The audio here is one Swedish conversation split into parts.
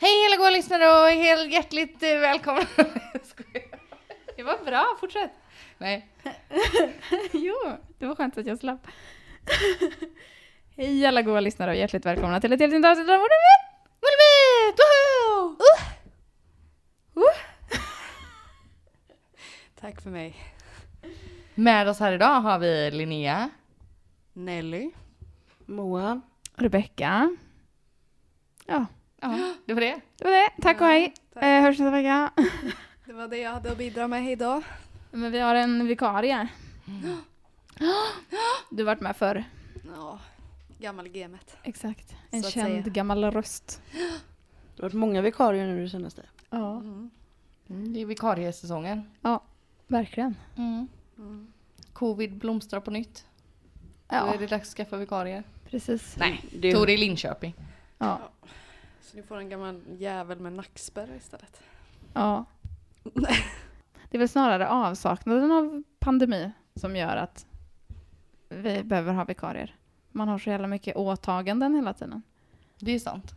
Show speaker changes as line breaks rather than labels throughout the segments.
Hej alla goa lyssnare och helt hjärtligt eh, välkomna. Det var bra, fortsätt. Nej. jo, det var skönt att jag slapp. Hej alla goa lyssnare och hjärtligt välkomna till ett helt nytt avsnitt av! Mollebit! Woho! Uh! Uh!
Tack för mig.
Med oss här idag har vi Linnea,
Nelly.
Moa.
Rebecka. Ja, ja, det var det. Det var det. Tack och hej.
tack.
Eh, hörs nästa vecka.
Det var det jag hade att bidra med idag.
Men vi har en vikarie. Du har varit med förr.
Ja, gammal gamet.
Exakt. En
Så
känd gammal röst.
Det har varit många vikarier nu det senaste.
Ja,
Mm.
det är vikariesäsongen. Ja, verkligen.
Mm.
Covid blomstrar på nytt. Då
Ja,
är det dags att skaffa vikarier.
precis.
Nej,
Det
Tor i Linköping. Ja.
Så ni får en gammal jävel med nackspärr istället.
ja. Det är väl snarare avsaknaden av pandemi som gör att vi behöver ha vikarier. Man har så jävla mycket åtaganden hela tiden. Det är sant.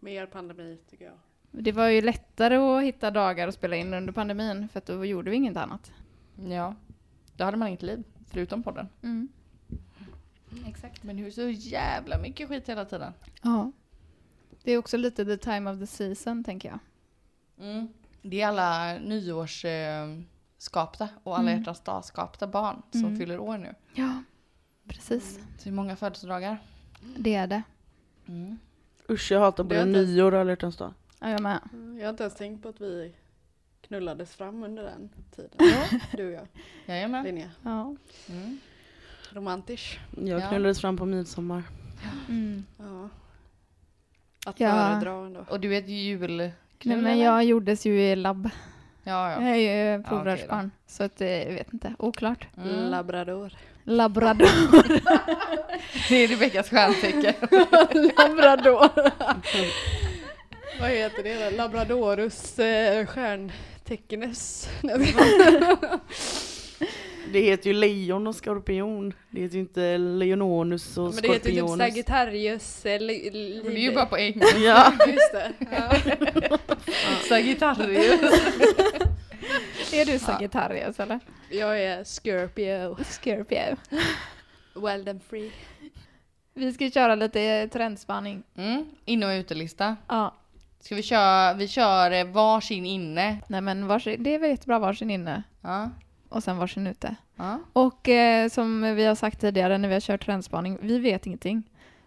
Mer pandemi tycker jag.
Det var ju lättare att hitta dagar att spela in under pandemin för att då gjorde vi inget annat. Ja, då hade man inget liv förutom podden. Mm. Exakt. Men nu är det så jävla mycket skit hela tiden. Ja. Det är också lite the time of the season tänker jag.
Mm. Det är alla nyårsskapta och alla
Mm.
hjärtans dag-skapta barn som
Mm.
fyller år nu.
Ja, precis.
Så det är många födelsedagar.
Det är det.
Mm.
Usch jag hatar både nyår och alla hjärtans dag.
Ja, jag med.
Jag har inte ens tänkt på att vi knullades fram under den tiden. Du och jag,
Jajamän.
Linnea.
Ja.
Mm.
Romantisch.
Jag
Ja.
knullades fram på midsommar.
Mm.
Ja. Att
Ja.
föredra ändå.
Och du är ett julknull
Nej, men
eller?
jag gjordes ju i labb.
Ja, ja.
Jag är ju provrörsbarn. så att, eh, jag vet inte. Oklart.
Mm.
Labrador.
Labrador.
Det är Rebeckas stjärntecken.
Labrador. Vad heter det? då? Labradorus eh, stjärntecknes.
Det heter ju lejon och skorpion. Det heter ju inte leononus och
Men det heter ju typ
skorpionus.
Sagittarius. li-
Men det är ju bara på engelska.
Ja.
Just det. Ja.
Sagittarius.
är du Sagittarius eller?
Jag är Scorpio.
Scorpio.
Wild and free.
Vi ska köra lite trendspaning.
Mm. Inne och utelista.
Ja.
Ska vi köra, vi kör eh, varsin inne.
Nej men varsin, det är väl jättebra varsin inne
Ja.
Och sen varsin ute.
Ja.
Och eh, som vi har sagt tidigare när vi har kört trendspaning, vi vet ingenting.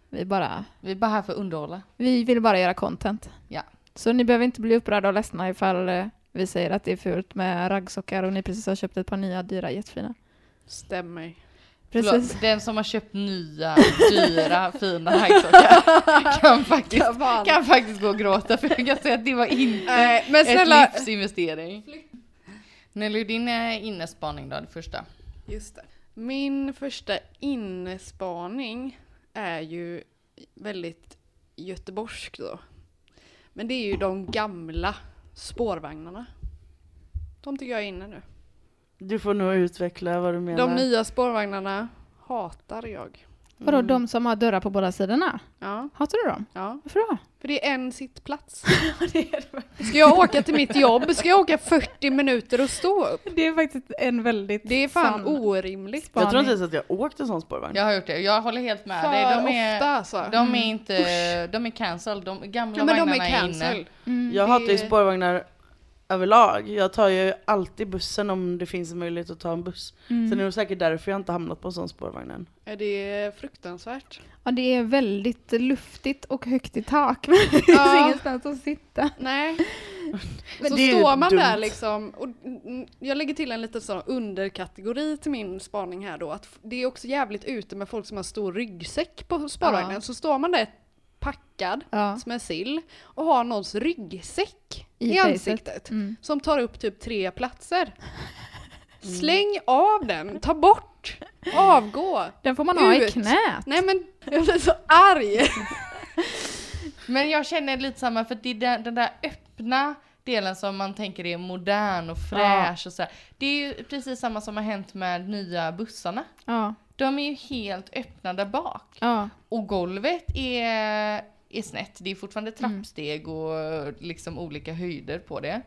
Vi bara,
Vi är bara här för att underhålla.
vi vill bara göra content.
Ja.
Så ni behöver inte bli upprörda och ledsna ifall eh, vi säger att det är fult med raggsockar och ni precis har köpt ett par nya dyra jättefina.
Stämmer.
Precis.
Förlåt, den som har köpt nya, dyra, fina raggsockar kan faktiskt, kan faktiskt gå och gråta för jag kan säga att det var inte
Nej, men
ett
snälla.
livsinvestering. Nelly, din eh, innespaning då, det första.
Just det. Min första innespaning är ju väldigt göteborgsk då. Men det är ju de gamla spårvagnarna. De tycker jag är inne nu.
Du får nog utveckla vad du menar.
De nya spårvagnarna hatar jag.
Vadå, mm. de som har dörrar på båda sidorna?
Ja.
Hatar du dem?
Ja.
Varför då?
För det är en sittplats. Ska jag åka till mitt jobb, ska jag åka 40 minuter och stå upp?
Det är faktiskt en väldigt
Det är fan orimligt.
Spaning. Jag tror inte ens att jag åkt en sån spårvagn.
Jag har gjort det, jag håller helt med
För
dig. De är,
ofta alltså.
De är mm. inte, de är cancelled, de gamla
ja, men
vagnarna
de är, cancel.
inne.
Mm, jag hatar ju spårvagnar överlag. Jag tar ju alltid bussen om det finns en möjlighet att ta en buss. Mm. Sen är det säkert därför jag inte hamnat på en sån spårvagn än.
Är det fruktansvärt?
Ja, det är väldigt luftigt och högt i tak. Men det finns ja. ingenstans att sitta.
Nej. Men så står man dumt. där liksom, och jag lägger till en liten sån underkategori till min spaning här då, att det är också jävligt ute med folk som har stor ryggsäck på spårvagnen, ja. så står man där packad ja. som en sill och har någons ryggsäck i, i ansiktet mm. som tar upp typ tre platser. Mm. Släng av den, ta bort, avgå.
Den får man ut. ha i knät.
Nej men jag blir så arg.
men jag känner lite samma för det är den, den där öppna delen som man tänker är modern och fräsch ja. och så. Det är ju precis samma som har hänt med nya bussarna. Ja. De är ju helt öppna där bak. Ja. Och golvet är, är snett. Det är fortfarande mm. trappsteg och liksom olika höjder på det.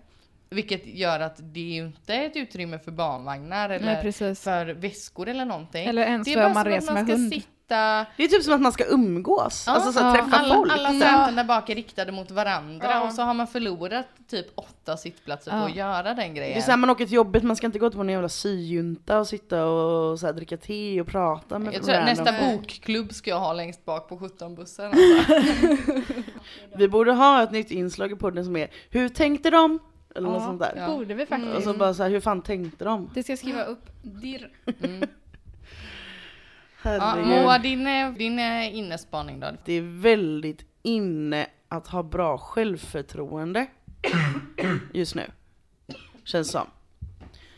Vilket gör att det är ju inte ett utrymme för barnvagnar eller Nej, för väskor eller någonting.
Eller ens för om man reser med hund. Sitta
sitta... Det är typ som att man ska umgås, ja, alltså så ja. träffa
alla,
folk.
Alla säten där bak är riktade mot varandra ja. och så har man förlorat typ åtta sittplatser på att göra den grejen.
Det är såhär man åker till jobbet, man ska inte gå på en jävla syjunta och sitta och så här, dricka te och prata med
jag tror Nästa bokklubb ska jag ha längst bak på 17-bussen. Alltså.
vi borde ha ett nytt inslag i podden som är Hur tänkte de? Eller något sånt där.
Borde vi faktiskt.
Och så bara så här, hur fan tänkte de?
Det ska jag skriva upp. Dirr. Mm.
Ja, Moa, din, din innespaning då?
Det är väldigt inne att ha bra självförtroende just nu. Känns som.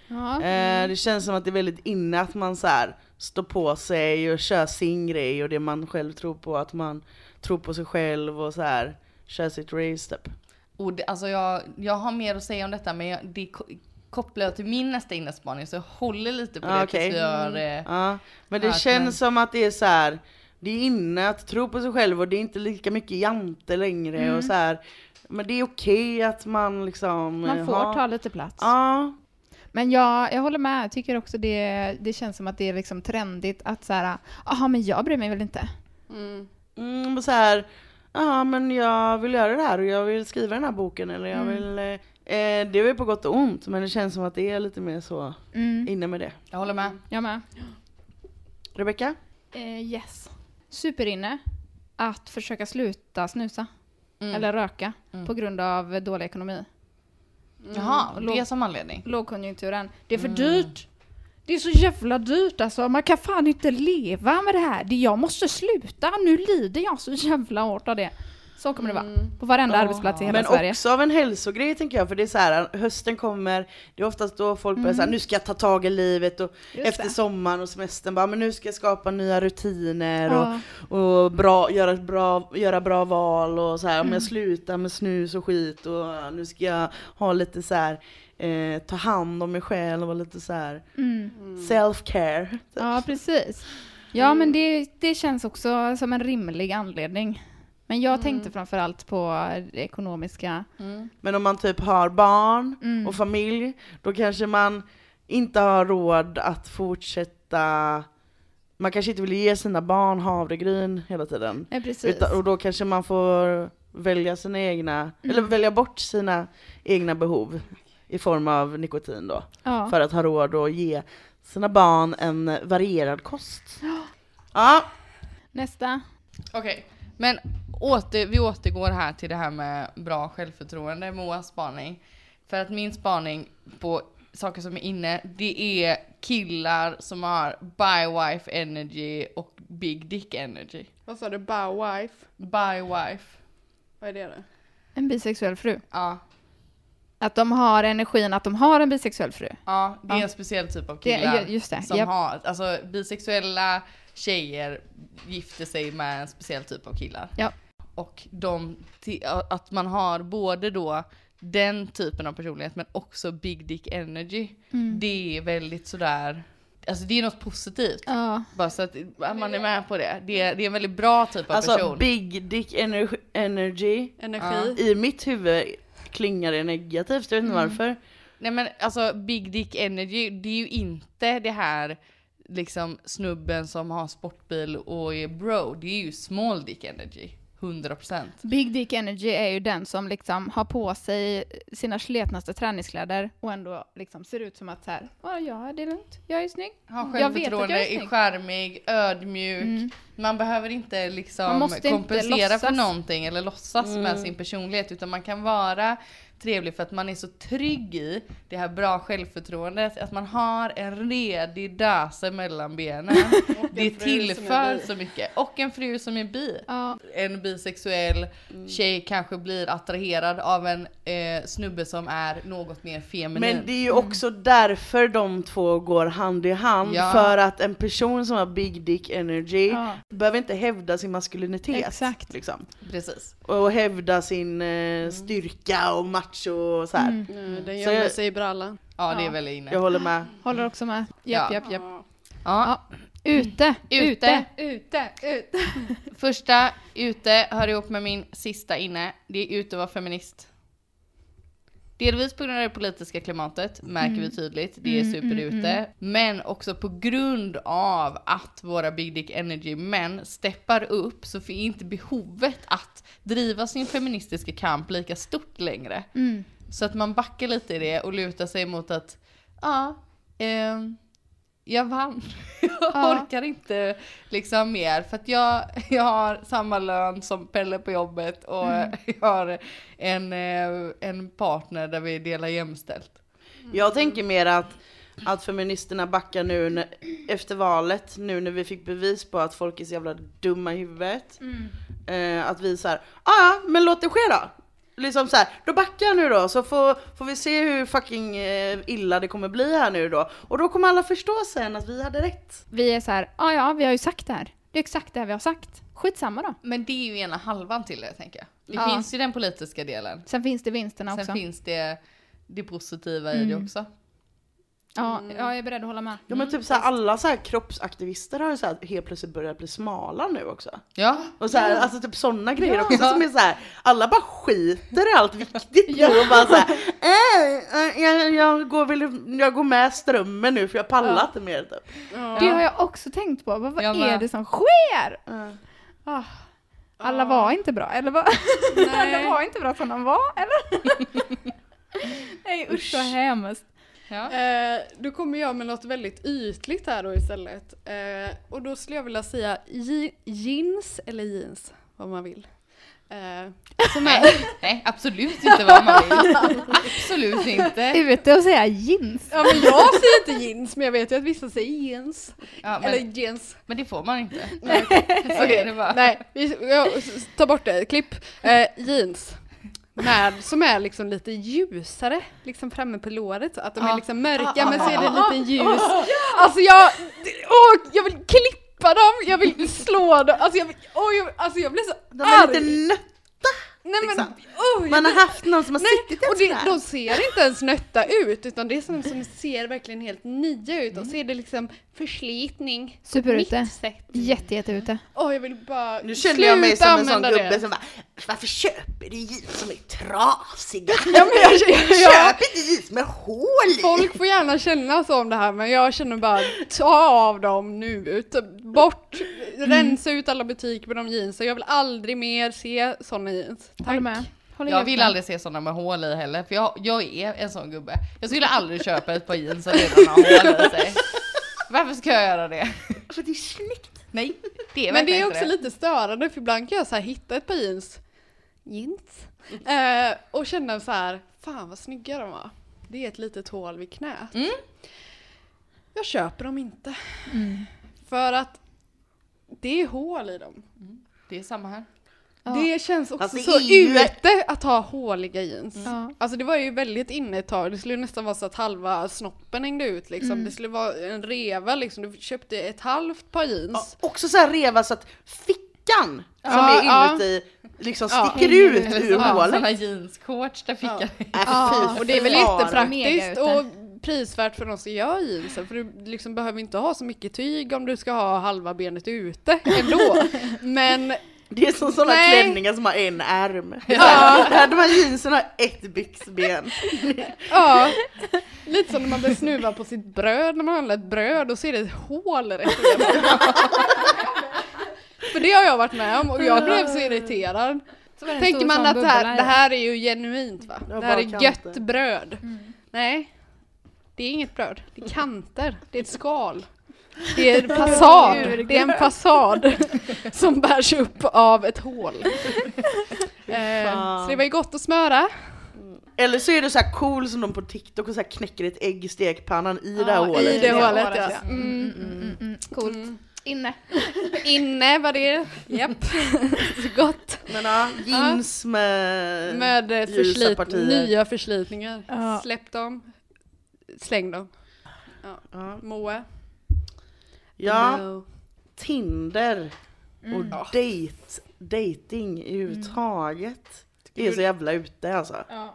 Ja. Eh, det känns som att det är väldigt inne att man så här, står på sig och kör sin grej och det man själv tror på, att man tror på sig själv och så här kör sitt race typ.
Och det, alltså jag, jag har mer att säga om detta men jag, det kopplar jag till min nästa innespaning så jag håller lite på det okay. tills vi har mm.
ja. Men det känns men... som att det är så här, det är inne att tro på sig själv och det är inte lika mycket jante längre mm. och så här. Men det är okej att man liksom
Man får
ha...
ta lite plats.
Ja.
Men jag, jag håller med, jag tycker också det, det känns som att det är liksom trendigt att så här, jaha men jag bryr mig väl inte.
Mm. Mm, så här, ja men jag vill göra det här och jag vill skriva den här boken eller jag mm. vill eh, det är väl på gott och ont, men det känns som att det är lite mer så mm. inne med det.
Jag håller med.
Jag med.
Rebecka?
Eh, yes. Superinne att försöka sluta snusa. Mm. Eller röka. Mm. På grund av dålig ekonomi.
Mm. Jaha, det som anledning?
Lågkonjunkturen. Det är för mm. dyrt. Det är så jävla dyrt alltså. Man kan fan inte leva med det här. Det, jag måste sluta. Nu lider jag så jävla hårt av det. Så kommer det vara. Mm. På varenda oh. arbetsplats i hela
men
Sverige.
Men också av en hälsogrej tänker jag, för det är så här, hösten kommer, det är oftast då folk börjar mm. säga nu ska jag ta tag i livet och Just efter det. sommaren och semestern bara, men nu ska jag skapa nya rutiner oh. och, och bra, göra, bra, göra bra val och så här, mm. om jag mm. slutar med snus och skit och nu ska jag ha lite så här, eh, ta hand om mig själv och lite så här mm. self-care.
Ja, precis. Ja, men det, det känns också som en rimlig anledning. Men jag mm. tänkte framförallt på det ekonomiska.
Mm. Men om man typ har barn mm. och familj, då kanske man inte har råd att fortsätta man kanske inte vill ge sina barn havregryn hela tiden.
Ja,
Utan, och då kanske man får välja sina egna, mm. eller välja bort sina egna behov i form av nikotin då. Ja. För att ha råd att ge sina barn en varierad kost. Ja.
Nästa.
Okej, okay. men åter, vi återgår här till det här med bra självförtroende, Moas spaning. För att min spaning på saker som är inne, det är killar som har bi-wife energy och big dick energy.
Vad sa du, bi-wife?
Bi-wife.
Vad är det då?
En bisexuell fru?
Ja.
Att de har energin att de har en bisexuell fru?
Ja, det är ja. en speciell typ av killar.
Det, just det.
Som yep. har, alltså bisexuella tjejer gifter sig med en speciell typ av killar.
Ja.
Och de, att man har både då den typen av personlighet men också big dick energy. Mm. Det är väldigt sådär, Alltså det är något positivt. Ja. Bara så att man är med på det. Det är, det är en väldigt bra typ av
alltså,
person.
Alltså big dick energy, energy. energi. I mitt huvud klingar det negativt, jag vet inte mm. varför.
Nej men alltså big dick energy, det är ju inte det här liksom snubben som har sportbil och är bro. Det är ju small dick energy. 100%.
Big Dick Energy är ju den som liksom har på sig sina sletnaste träningskläder och ändå liksom ser ut som att så här, ja det är lugnt, jag är snygg.
Har självförtroende, jag är, är skärmig, ödmjuk. Mm. Man behöver inte liksom kompensera inte för någonting eller låtsas mm. med sin personlighet utan man kan vara trevlig för att man är så trygg i det här bra självförtroendet, att man har en redig döse mellan benen. det tillför så mycket. Och en fru som är bi. Ja. En bisexuell mm. tjej kanske blir attraherad av en eh, snubbe som är något mer feminin.
Men det är ju också mm. därför de två går hand i hand. Ja. För att en person som har big dick energy ja. Behöver inte hävda sin maskulinitet.
Exakt.
Liksom.
Precis.
Och hävda sin eh, mm. styrka och macho och så här. Mm.
Mm, den gömmer sig i brallan.
Ja, det är väl inne.
Jag håller med.
Håller också med. Japp, japp, japp. Ja. Ute, ute, ute, ute.
Första ute hör ihop med min sista inne. Det är ute att vara feminist. Delvis på grund av det politiska klimatet märker mm. vi tydligt, det är mm, superute. Mm, mm, men också på grund av att våra Big Dick Energy män steppar upp så får inte behovet att driva sin feministiska kamp lika stort längre. Mm. Så att man backar lite i det och lutar sig mot att, ja, eh, jag vann. Jag ja. orkar inte liksom mer för att jag, jag har samma lön som Pelle på jobbet och mm. jag har en, eh, en partner där vi delar jämställt.
Jag tänker mer att, att feministerna backar nu när, efter valet, nu när vi fick bevis på att folk är så jävla dumma i huvudet. Mm. Eh, att vi såhär, ja men låt det ske då liksom så här, då backar jag nu då så får, får vi se hur fucking eh, illa det kommer bli här nu då. Och då kommer alla förstå sen att vi hade rätt.
Vi är så här, ja ja vi har ju sagt det här. Det är exakt det här vi har sagt. Skitsamma då.
Men det är ju ena halvan till det tänker jag. Det ja. finns ju den politiska delen.
Sen finns det vinsterna också.
Sen finns det det positiva mm. i det också.
Ja, mm. jag är beredd att hålla med.
Ja men typ såhär, alla så här kroppsaktivister har ju så här helt plötsligt börjat bli smala nu också.
Ja.
Och så här, ja. alltså typ sådana grejer ja. också som är så här, alla bara skiter i allt viktigt ja. nu och bara såhär, äh, jag, jag, går väl, jag går med strömmen nu för jag pallar ja. inte mer typ.
Ja. Det har jag också tänkt på, vad, vad är det som sker? Ah. Alla var inte bra, eller vad? alla var inte bra som de var, eller? Nej usch vad hemskt.
Ja. Eh, då kommer jag med något väldigt ytligt här då istället. Eh, och då skulle jag vilja säga jeans eller jeans, vad man vill.
Eh, nej, nej, absolut inte vad man vill. absolut inte.
Ute och säga jeans.
Ja men jag säger inte jeans men jag vet ju att vissa säger jeans. Ja, men, eller jeans.
Men det får man inte.
Nej. Så är det bara. Nej, vi, jag, ta bort det, klipp. Eh, jeans med, som är liksom lite ljusare, liksom framme på låret, så att de ja. är liksom mörka ah, men så är det en liten ljus. Alltså jag, åh, jag vill klippa dem, jag vill slå dem, alltså jag, åh, jag, alltså jag blir så
de är arg. lite nötta. Nej, men, liksom. oh, Man har haft någon som har nej, suttit
och det, De ser inte ens nötta ut utan det är som som ser verkligen helt nya ut och mm. så är det liksom förslitning.
Superute. Jätte, jätte ute.
Åh, oh, jag vill bara
Nu känner jag mig som en sån gubbe det. som bara Varför köper du jeans som är trasiga? Ja, men jag, jag, jag, Köp inte jeans med hål i!
Folk får gärna känna så om det här men jag känner bara ta av dem nu. Bort, mm. Rensa ut alla butiker med de jeansen. Jag vill aldrig mer se såna jeans. Tack. Håller
med.
Håller jag vill med. aldrig se sådana med hål i heller, för jag, jag är en sån gubbe. Jag skulle aldrig köpa ett par jeans som redan har hål i sig. Varför ska jag göra det?
För det är snyggt.
Nej, det
är Men det är också det. lite störande för ibland kan jag så här hitta ett par jeans, jeans, eh, och känna så här, fan vad snygga de var. Det är ett litet hål vid knät. Mm. Jag köper dem inte. Mm. För att det är hål i dem. Mm.
Det är samma här.
Det känns också alltså, så ute att ha håliga jeans. Mm. Alltså det var ju väldigt inne ett tag, det skulle nästan vara så att halva snoppen hängde ut liksom. Mm. Det skulle vara en reva liksom, du köpte ett halvt par jeans.
Ja, också så här reva så att fickan ja, som är inuti ja. liksom sticker ut ur hålet.
Sådana jeansshorts där fickan
ja. ja. Och det är väl jättepraktiskt och prisvärt för de som gör jeansen för du liksom behöver inte ha så mycket tyg om du ska ha halva benet ute ändå. Men
Det är som sådana
Nej.
klänningar som har en ärm. Här, De här jeansen har ett byxben.
ja, lite som när man blir snuvad på sitt bröd när man handlar ett bröd och så är det ett hål rätt igenom. För det har jag varit med om och jag blev så irriterad.
Så
Tänker man att det här, det här är ju genuint va? Det här är gött bröd. Nej, det är inget bröd. Det är kanter. Det är ett skal. Det är en fasad. Det är en fasad som bärs upp av ett hål. Eh, så det var ju gott att smöra.
Eller så är det så här cool som de på TikTok och så här knäcker ett ägg i stekpannan i det här hålet.
I det
det
hålet ja.
ja.
Mm.
Mm, mm, mm. Coolt.
Mm.
Inne.
Inne var det. Japp. Så gott.
Men ja, jeans med,
Med
ljusa
förslit,
partier.
nya förslitningar.
Ja.
Släpp dem. Släng dem.
Ja.
Moe.
ja,
No.
Tinder och
Mm.
date, dating överhuvudtaget. Det är så jävla ute alltså.
Ja.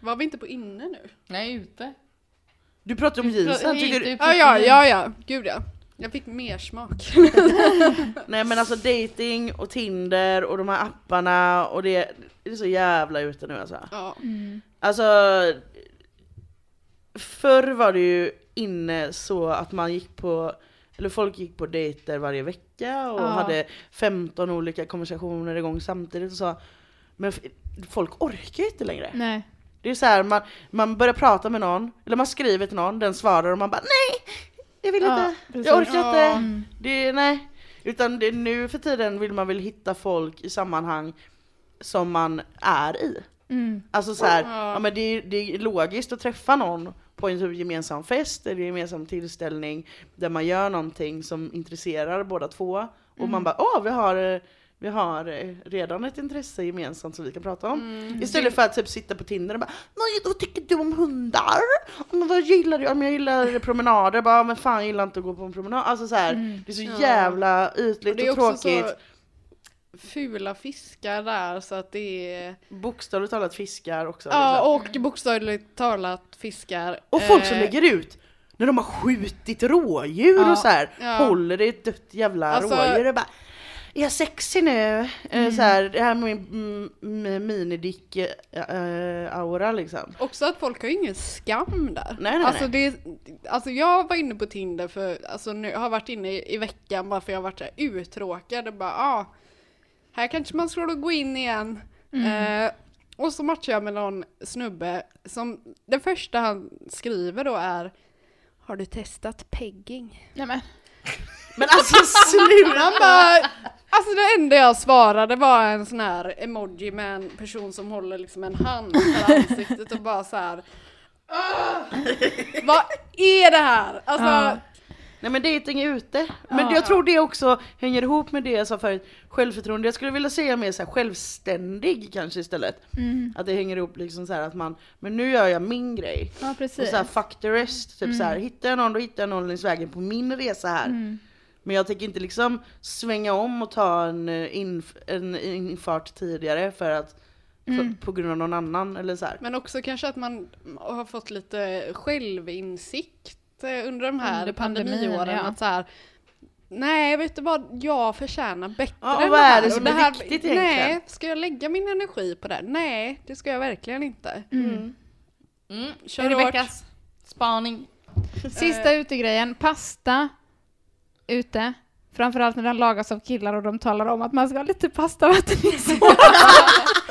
Var vi inte på inne nu?
Nej, ute.
Du pratar om jeansen, tycker du?
Ja, ja, ja, ja. Gud ja. Jag fick mer smak.
Nej men alltså dating och Tinder och de här apparna och det, det är så jävla ute nu alltså.
Ja.
Alltså Förr var det ju inne så att man gick på eller folk gick på dejter varje vecka och
Ja.
hade 15 olika konversationer igång samtidigt och så. Men folk orkar ju inte längre.
Nej.
Det är så här, man, man börjar prata med någon, eller man skriver till någon, den svarar och man bara nej! Jag vill
Ja,
inte,
precis.
jag orkar
Ja.
inte.
Mm.
Det, nej. Utan det, nu för tiden vill man väl hitta folk i sammanhang som man är i.
Mm.
Alltså så här,
Ja.
ja. men det, är, det är logiskt att träffa någon på en typ gemensam fest eller gemensam tillställning där man gör någonting som intresserar båda två. Och man bara åh vi har, vi har eh, redan ett intresse gemensamt som vi kan prata om.
Mm.
Istället för att typ sitta på Tinder och bara "Vad- tycker du om hundar? Men vad gillar du? Om jag gillar promenader, bara men fan jag gillar inte att gå på en promenad. Alltså så här, det är så jävla
Och
ytligt och,
också
tråkigt.
så fula fiskar där så att det är...
Bokstavligt talat fiskar också.
Ja,
liksom.
och bokstavligt talat fiskar.
Och folk som
Eh,
lägger ut när de har skjutit rådjur
Ja.
och så här,
Ja.
håller i ett dött jävla
Alltså-
rådjur och bara är jag sexig nu? Eh, Så här, det här med min mm, mm, minidick äh, aura liksom.
Också att folk har ju ingen skam där.
Nej, nej,
alltså, det, alltså jag var inne på Tinder för, alltså nu har varit inne i, i veckan bara för jag har varit så här uttråkad och bara ah, här kanske man då gå in igen. Eh, och så matchar jag med någon snubbe som, det första han skriver då är Har du testat pegging?
Nej men.
Men alltså sluta!
Bara, alltså det enda jag svarade var en sån här emoji med en person som håller liksom en hand för ansiktet och bara så här. "Åh! Vad är det här? Alltså,
Ja.
Nej men dating är ute. Men
Ja.
jag tror det också hänger ihop med det jag sa förut, självförtroende. Jag skulle vilja säga mer så här självständig kanske istället.
Mm.
Att det hänger ihop liksom så här att man, men nu gör jag min grej.
Ja
Och
precis.
så här, fuck the rest. Typ så här, hittar jag någon då hittar jag någon längs vägen på min resa här.
Mm.
Men jag tänker inte liksom svänga om och ta en, eh, inf- en infart tidigare för att
Mm.
på grund av någon annan eller så här.
men också kanske att man har fått lite självinsikt under de här
Under
pandemiåren.
ja.
Att så här, nej, vet du vad? Jag förtärnar bättre
Ja, och vad
det
är
här.
det som är
här-
viktigt egentligen?
Nej, ska jag lägga min energi på det? Nej, det ska jag verkligen inte.
Mm.
Mm.
Kör
är det
hårt.
veckans spaning?
Sista utegrejen, pasta ute. Framförallt när den lagas av killar och de talar om att man ska ha lite pastavatten i sig.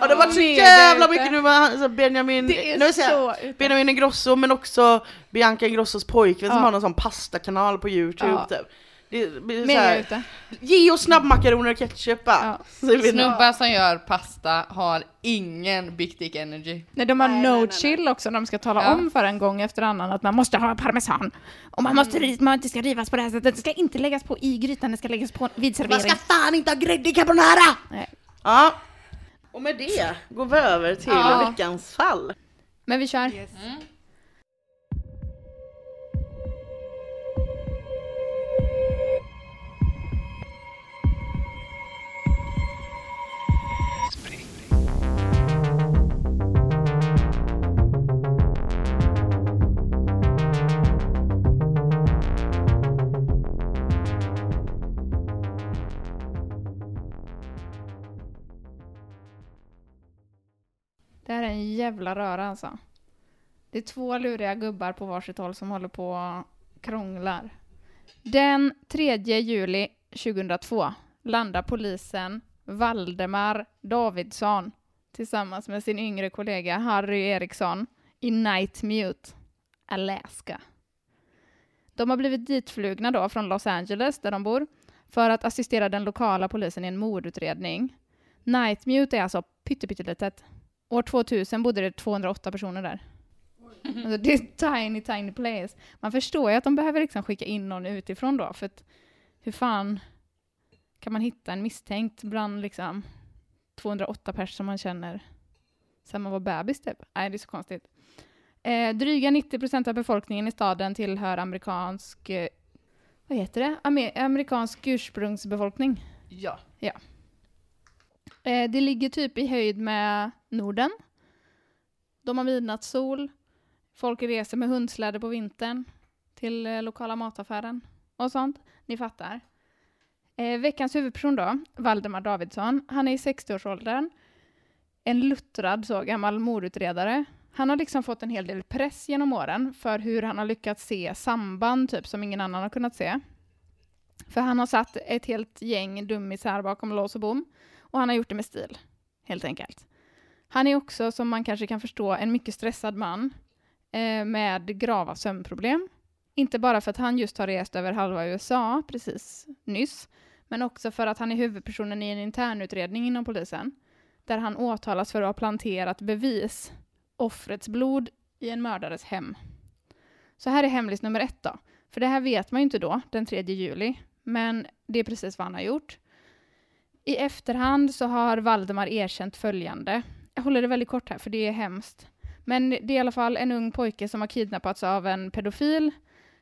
Ja, det har varit så jävla mycket nu med Benjamin,
Det är
nu vill jag säga,
så.
Benjamin Ingrosso men också Bianca Ingrossos pojkvän som
Ja.
har någon sån pastakanal på youtube
Ja.
typ. Det blir så
Mega
här,
ute.
Ge oss snabbmakaroner och ketchup.
Ja.
Snubbar som gör pasta har ingen big dick energy.
Nej, de har
Nej, nej,
no
nej,
chill också, de ska tala
Ja.
om för en gång efter annan att man måste ha parmesan. Och man måste ri- man inte ska rivas på det här sättet. Det ska inte läggas på i grytan, det ska läggas på vid
Man
servering.
ska fan inte ha grädde i carbonara!
Nej.
Ja. Och med det går vi över till
Ja.
veckans fall.
Men vi kör. Det här är en jävla röra alltså. Det är två luriga gubbar på varsitt håll som håller på och krånglar. Den 3 juli 2002 landar polisen Valdemar Davidsson tillsammans med sin yngre kollega Harry Eriksson i Nightmute, Alaska. De har blivit ditflugna då från Los Angeles, där de bor, för att assistera den lokala polisen i en mordutredning. Nightmute är alltså pyttelitet. År 2000 bodde det 208 personer där. Alltså det är tiny, tiny place. Man förstår ju att de behöver liksom skicka in någon utifrån då, för att hur fan kan man hitta en misstänkt bland liksom 208 personer som man känner sen man var bebis typ? Nej, det är så konstigt. Eh, dryga 90 procent av befolkningen i staden tillhör amerikansk, eh, vad heter det? Amer amerikansk ursprungsbefolkning.
Ja.
Ja. Eh, det ligger typ i höjd med Norden. De har midnattssol. Folk reser med hundsläde på vintern till eh, lokala mataffären och sånt. Ni fattar. Eh, veckans huvudperson då, Valdemar Davidsson, han är i 60-årsåldern. En luttrad så gammal mordutredare. Han har liksom fått en hel del press genom åren för hur han har lyckats se samband typ som ingen annan har kunnat se. För han har satt ett helt gäng dummisar bakom lås och bom och han har gjort det med stil, helt enkelt. Han är också, som man kanske kan förstå, en mycket stressad man eh, med grava sömnproblem. Inte bara för att han just har rest över halva USA precis nyss, men också för att han är huvudpersonen i en internutredning inom polisen, där han åtalas för att ha planterat bevis, offrets blod, i en mördares hem. Så här är hemlis nummer ett då, för det här vet man ju inte då, den 3 juli, men det är precis vad han har gjort. I efterhand så har Valdemar erkänt följande. Jag håller det väldigt kort här, för det är hemskt. Men det är i alla fall en ung pojke som har kidnappats av en pedofil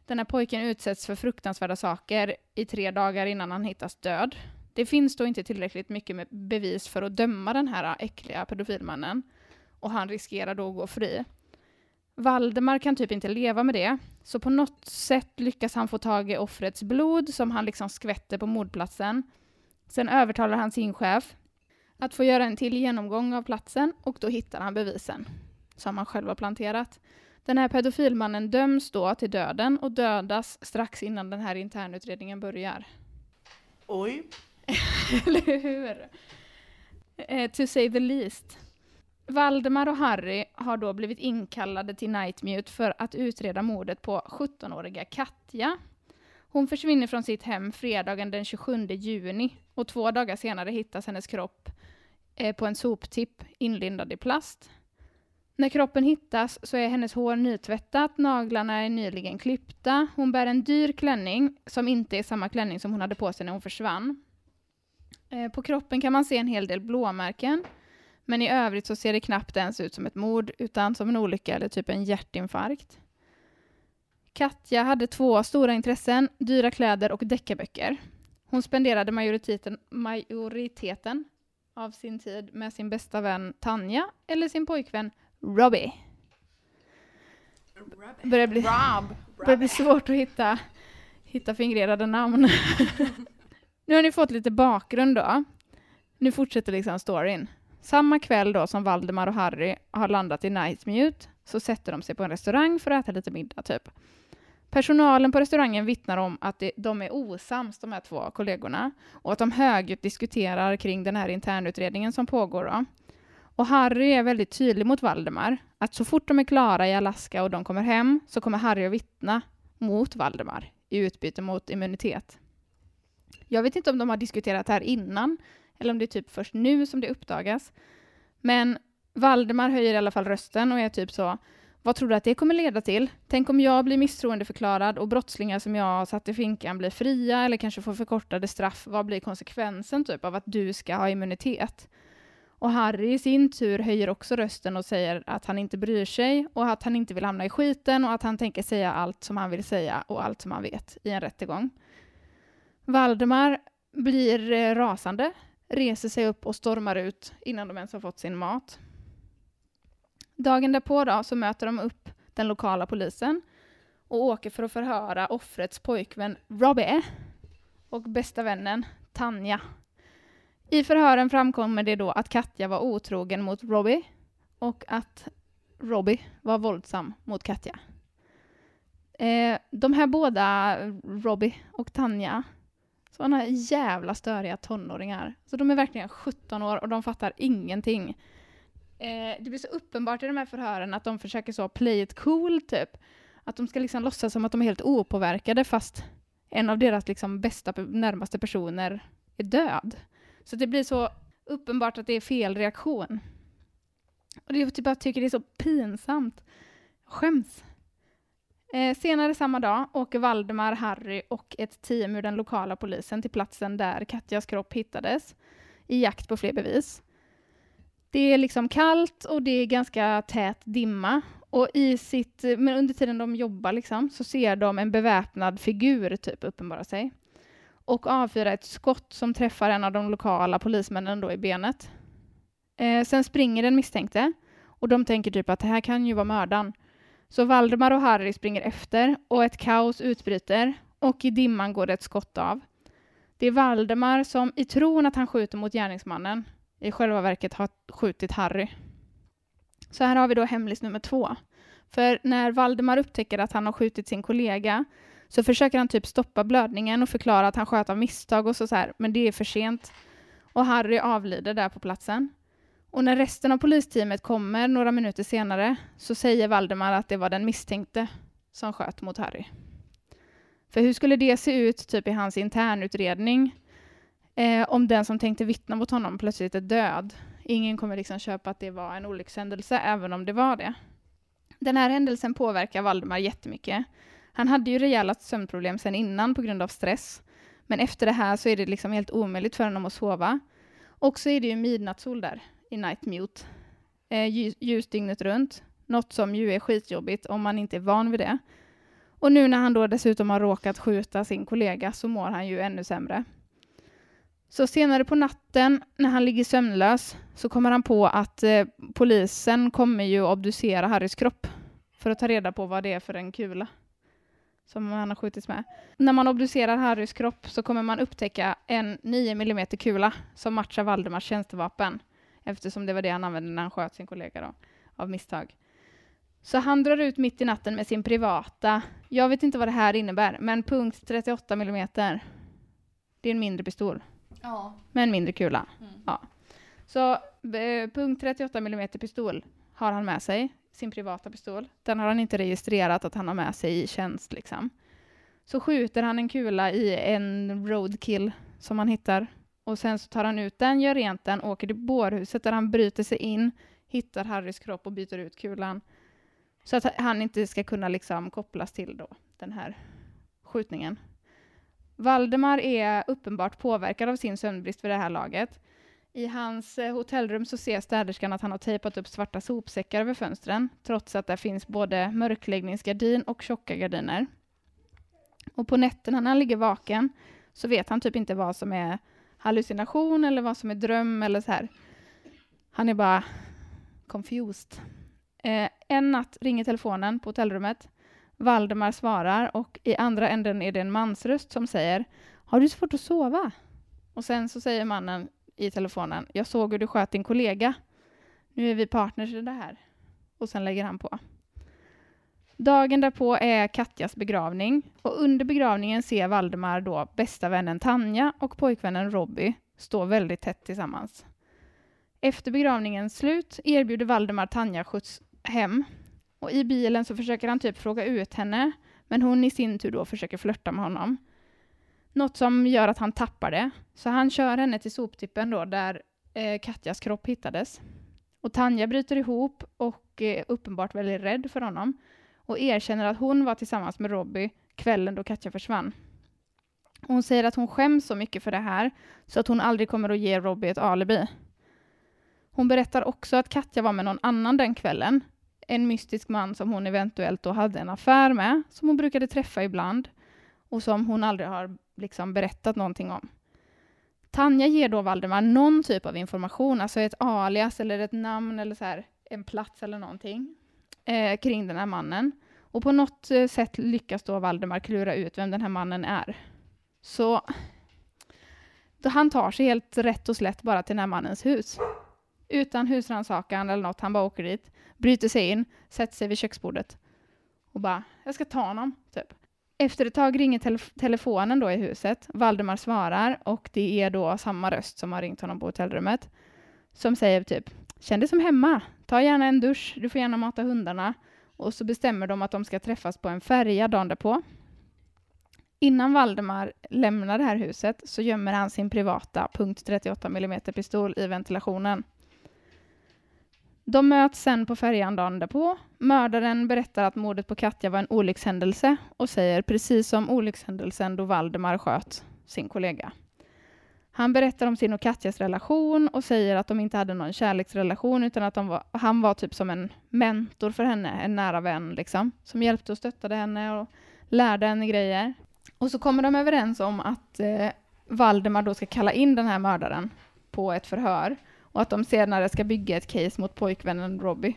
den här pojken utsätts för fruktansvärda saker i tre dagar innan han hittas död. Det finns då inte tillräckligt mycket med bevis för att döma den här äckliga pedofilmannen och han riskerar då att gå fri. Valdemar kan typ inte leva med det, så på något sätt lyckas han få tag i offrets blod som han liksom skvätter på mordplatsen. Sen övertalar han sin chef att få göra en till genomgång av platsen och då hittar han bevisen som han själv har planterat. Den här pedofilmannen döms då till döden och dödas strax innan den här internutredningen börjar.
Oj.
Eller hur? Eh, to say the least. Valdemar och Harry har då blivit inkallade till Nightmute för att utreda mordet på 17-åriga Katja. Hon försvinner från sitt hem fredagen den 27 juni och två dagar senare hittas hennes kropp eh, på en soptipp inlindad i plast. När kroppen hittas så är hennes hår nytvättat, naglarna är nyligen klippta, hon bär en dyr klänning som inte är samma klänning som hon hade på sig när hon försvann. Eh, på kroppen kan man se en hel del blåmärken, men i övrigt så ser det knappt ens ut som ett mord, utan som en olycka eller typ en hjärtinfarkt. Katja hade två stora intressen, dyra kläder och deckarböcker. Hon spenderade majoriteten, majoriteten av sin tid med sin bästa vän Tanja eller sin pojkvän Robbie. Börjar bli,
Rob.
börjar bli svårt att hitta, hitta fingrerade namn. nu har ni fått lite bakgrund då. Nu fortsätter liksom storyn. Samma kväll då som Valdemar och Harry har landat i Nightmute så sätter de sig på en restaurang för att äta lite middag typ. Personalen på restaurangen vittnar om att de är osams, de här två kollegorna, och att de högljutt diskuterar kring den här internutredningen som pågår. Då. Och Harry är väldigt tydlig mot Valdemar, att så fort de är klara i Alaska och de kommer hem så kommer Harry att vittna mot Valdemar i utbyte mot immunitet. Jag vet inte om de har diskuterat det här innan, eller om det är typ först nu som det uppdagas. Men Valdemar höjer i alla fall rösten och är typ så vad tror du att det kommer leda till? Tänk om jag blir misstroendeförklarad och brottslingar som jag satt i finkan blir fria eller kanske får förkortade straff. Vad blir konsekvensen typ av att du ska ha immunitet? Och Harry i sin tur höjer också rösten och säger att han inte bryr sig och att han inte vill hamna i skiten och att han tänker säga allt som han vill säga och allt som han vet i en rättegång. Valdemar blir eh, rasande, reser sig upp och stormar ut innan de ens har fått sin mat. Dagen därpå då, så möter de upp den lokala polisen och åker för att förhöra offrets pojkvän Robbie och bästa vännen Tanja i förhören framkommer det då att Katja var otrogen mot Robbie och att Robbie var våldsam mot Katja. Eh, de här båda, Robbie och Tanja, sådana jävla störiga tonåringar. Så de är verkligen 17 år och de fattar ingenting. Eh, det blir så uppenbart i de här förhören att de försöker så play it cool, typ. Att de ska liksom låtsas som att de är helt opåverkade fast en av deras liksom bästa, närmaste personer är död. Så det blir så uppenbart att det är fel reaktion. Och jag typ jag tycker det är så pinsamt. Skäms. Eh, senare samma dag åker Valdemar, Harry och ett team ur den lokala polisen till platsen där Katjas kropp hittades i jakt på fler bevis. Det är liksom kallt och det är ganska tät dimma. Och i sitt, eh, men under tiden de jobbar liksom, så ser de en beväpnad figur typ uppenbara sig och avfyra ett skott som träffar en av de lokala polismännen då i benet. Eh, sen springer den misstänkte och de tänker typ att det här kan ju vara mördaren. Så Valdemar och Harry springer efter och ett kaos utbryter och i dimman går det ett skott av. Det är Valdemar som i tron att han skjuter mot gärningsmannen i själva verket har skjutit Harry. Så här har vi då hemlis nummer två. För när Valdemar upptäcker att han har skjutit sin kollega så försöker han typ stoppa blödningen och förklara att han sköt av misstag och så, så här, men det är för sent. Och Harry avlider där på platsen. Och när resten av polisteamet kommer några minuter senare så säger Valdemar att det var den misstänkte som sköt mot Harry. För hur skulle det se ut typ i hans internutredning eh, om den som tänkte vittna mot honom plötsligt är död? Ingen kommer liksom köpa att det var en olyckshändelse, även om det var det. Den här händelsen påverkar Valdemar jättemycket. Han hade ju rejäla sömnproblem sen innan på grund av stress. Men efter det här så är det liksom helt omöjligt för honom att sova. Och så är det ju midnattssol där i Night Mute. Eh, ljus dygnet runt. Något som ju är skitjobbigt om man inte är van vid det. Och nu när han då dessutom har råkat skjuta sin kollega så mår han ju ännu sämre. Så senare på natten när han ligger sömnlös så kommer han på att eh, polisen kommer ju obducera Harrys kropp för att ta reda på vad det är för en kula som han har skjutits med. När man obducerar Harrys kropp så kommer man upptäcka en 9 mm kula som matchar Valdemars tjänstevapen eftersom det var det han använde när han sköt sin kollega då, av misstag. Så han drar ut mitt i natten med sin privata, jag vet inte vad det här innebär, men punkt 38 mm. Det är en mindre pistol. Ja. Med en mindre kula. Mm. Ja. Så eh, punkt 38 mm pistol har han med sig, sin privata pistol. Den har han inte registrerat att han har med sig i tjänst. Liksom. Så skjuter han en kula i en roadkill som han hittar och sen så tar han ut den, gör rent den, åker till bårhuset där han bryter sig in, hittar Harrys kropp och byter ut kulan. Så att han inte ska kunna liksom kopplas till då, den här skjutningen. Valdemar är uppenbart påverkad av sin sömnbrist vid det här laget. I hans eh, hotellrum så ser städerskan att han har tejpat upp svarta sopsäckar över fönstren, trots att det finns både mörkläggningsgardin och tjocka gardiner. Och på nätterna när han ligger vaken så vet han typ inte vad som är hallucination eller vad som är dröm eller så här. Han är bara confused. Eh, en natt ringer telefonen på hotellrummet. Valdemar svarar och i andra änden är det en mansröst som säger Har du svårt att sova? Och sen så säger mannen i telefonen Jag såg hur du sköt din kollega. Nu är vi partners i det här. Och sen lägger han på. Dagen därpå är Katjas begravning och under begravningen ser Valdemar då bästa vännen Tanja och pojkvännen Robby stå väldigt tätt tillsammans. Efter begravningens slut erbjuder Valdemar Tanja skjuts hem och i bilen så försöker han typ fråga ut henne men hon i sin tur då försöker flörta med honom. Något som gör att han tappar det. Så han kör henne till soptippen då där eh, Katjas kropp hittades. Och Tanja bryter ihop och är uppenbart väldigt rädd för honom och erkänner att hon var tillsammans med Robbie kvällen då Katja försvann. Hon säger att hon skäms så mycket för det här så att hon aldrig kommer att ge Robbie ett alibi. Hon berättar också att Katja var med någon annan den kvällen. En mystisk man som hon eventuellt då hade en affär med, som hon brukade träffa ibland och som hon aldrig har liksom berättat någonting om. Tanja ger då Valdemar någon typ av information, alltså ett alias eller ett namn eller så här, en plats eller någonting eh, kring den här mannen. Och på något eh, sätt lyckas då Valdemar klura ut vem den här mannen är. Så då han tar sig helt rätt och slätt bara till den här mannens hus utan husrannsakan eller något. Han bara åker dit, bryter sig in, sätter sig vid köksbordet och bara, jag ska ta honom, typ. Efter ett tag ringer telef telefonen då i huset. Valdemar svarar och det är då samma röst som har ringt honom på hotellrummet. Som säger typ, känn dig som hemma, ta gärna en dusch, du får gärna mata hundarna. Och så bestämmer de att de ska träffas på en färja dagen därpå. Innan Valdemar lämnar det här huset så gömmer han sin privata .38 mm pistol i ventilationen. De möts sen på färjan dagen därpå. Mördaren berättar att mordet på Katja var en olyckshändelse och säger precis som olyckshändelsen då Valdemar sköt sin kollega. Han berättar om sin och Katjas relation och säger att de inte hade någon kärleksrelation utan att var, han var typ som en mentor för henne, en nära vän liksom, som hjälpte och stöttade henne och lärde henne grejer. Och så kommer de överens om att eh, Valdemar då ska kalla in den här mördaren på ett förhör och att de senare ska bygga ett case mot pojkvännen Robbie.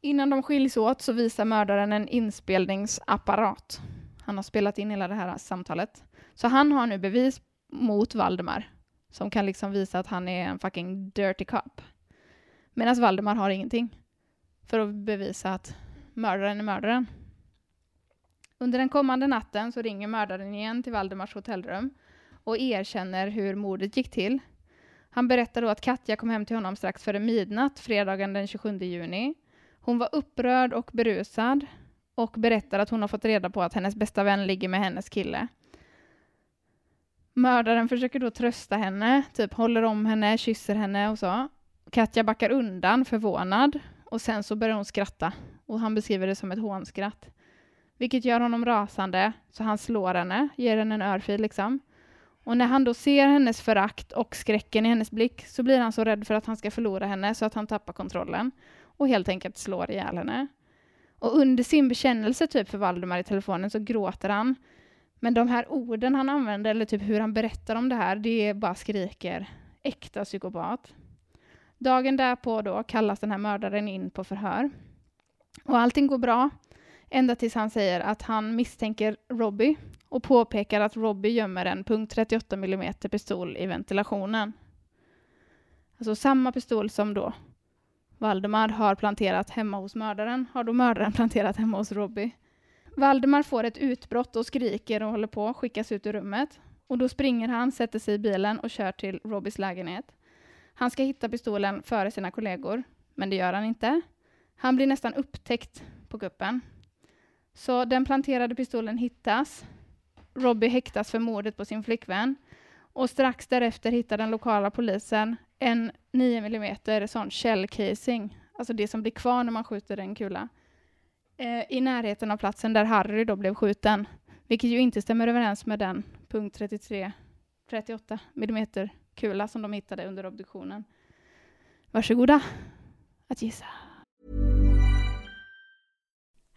Innan de skiljs åt så visar mördaren en inspelningsapparat. Han har spelat in hela det här samtalet. Så han har nu bevis mot Valdemar som kan liksom visa att han är en fucking dirty cop. Medan Valdemar har ingenting för att bevisa att mördaren är mördaren. Under den kommande natten så ringer mördaren igen till Valdemars hotellrum och erkänner hur mordet gick till. Han berättar då att Katja kom hem till honom strax före midnatt fredagen den 27 juni. Hon var upprörd och berusad och berättar att hon har fått reda på att hennes bästa vän ligger med hennes kille. Mördaren försöker då trösta henne, typ håller om henne, kysser henne och så. Katja backar undan förvånad och sen så börjar hon skratta och han beskriver det som ett hånskratt. Vilket gör honom rasande, så han slår henne, ger henne en örfil liksom. Och när han då ser hennes förakt och skräcken i hennes blick så blir han så rädd för att han ska förlora henne så att han tappar kontrollen och helt enkelt slår ihjäl henne. Och under sin bekännelse typ för Valdemar i telefonen så gråter han. Men de här orden han använder, eller typ hur han berättar om det här, det bara skriker äkta psykopat. Dagen därpå då kallas den här mördaren in på förhör. Och allting går bra, ända tills han säger att han misstänker Robbie och påpekar att Robbie gömmer en .38 mm pistol i ventilationen. Alltså samma pistol som då Valdemar har planterat hemma hos mördaren har då mördaren planterat hemma hos Robbie. Valdemar får ett utbrott och skriker och håller på, att skickas ut ur rummet. Och då springer han, sätter sig i bilen och kör till Robbies lägenhet. Han ska hitta pistolen före sina kollegor, men det gör han inte. Han blir nästan upptäckt på kuppen. Så den planterade pistolen hittas. Robbie häktas för mordet på sin flickvän. Och strax därefter hittar den lokala polisen en 9 mm sån shell casing, alltså det som blir kvar när man skjuter en kula, eh, i närheten av platsen där Harry då blev skjuten, vilket ju inte stämmer överens med den punkt 33, 38 mm kula som de hittade under obduktionen. Varsågoda att gissa.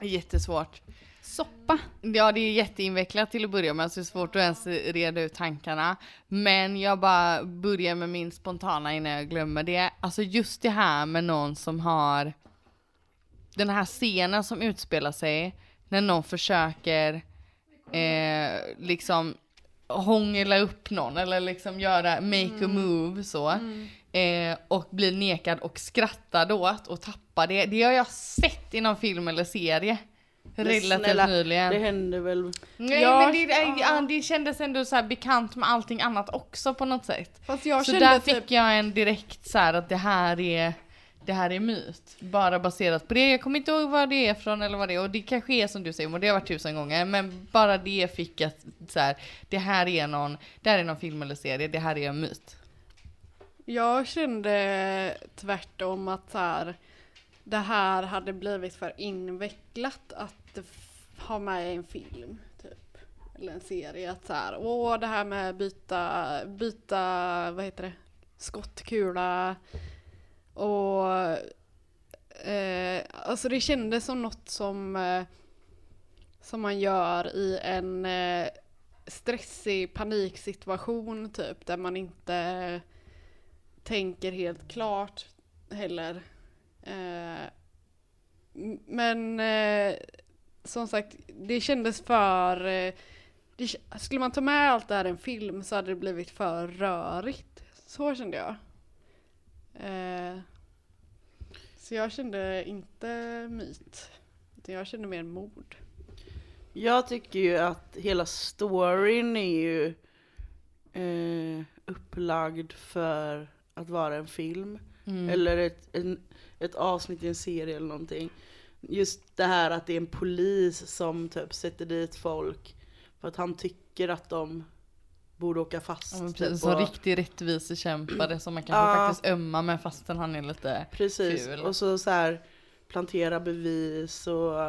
Jättesvårt.
Soppa.
Ja, det är jätteinvecklat till att börja med, så det är svårt att ens reda ut tankarna. Men jag bara börjar med min spontana innan jag glömmer det. Alltså just det här med någon som har den här scenen som utspelar sig när någon försöker eh, liksom hångla upp någon eller liksom göra make a move så. Eh, och blir nekad och skrattar åt och tappar det. Det har jag sett i någon film eller serie. Relativt
snälla,
nyligen.
Det händer väl.
Nej
Ja,
men det, ja, det kändes ändå så bekant med allting annat också på något sätt.
Fast jag
så
kände
där
typ-
fick jag en direkt så att det här är det här är myt. Bara baserat på det. Jag kommer inte ihåg vad det är från eller vad det är. Och det kanske är som du säger, och det har varit tusen gånger. Men bara det fick att så här, det här är någon, det här är någon film eller serie, det här är en myt.
Jag kände tvärtom att så här, det här hade blivit för invecklat att ha med i en film. Typ. Eller en serie. Att så här, åh det här med byta, byta, vad heter det, skottkula. Och eh, alltså det kändes som något som, eh, som man gör i en eh, stressig paniksituation typ. Där man inte tänker helt klart heller. Eh, men eh, som sagt, det kändes för... Eh, det, skulle man ta med allt det här i en film så hade det blivit för rörigt. Så kände jag. Eh, så jag kände inte myt. Utan jag kände mer mord.
Jag tycker ju att hela storyn är ju eh, upplagd för att vara en film. Eller ett, en, ett avsnitt i en serie eller någonting. Just det här att det är en polis som typ sätter dit folk för att han tycker att de borde åka fast.
Ja,
typ,
precis, som
och-
riktig rättvisekämpare som man kanske
Ja.
faktiskt ömmar med fastän han är lite
Precis,
ful.
och så, så här plantera bevis och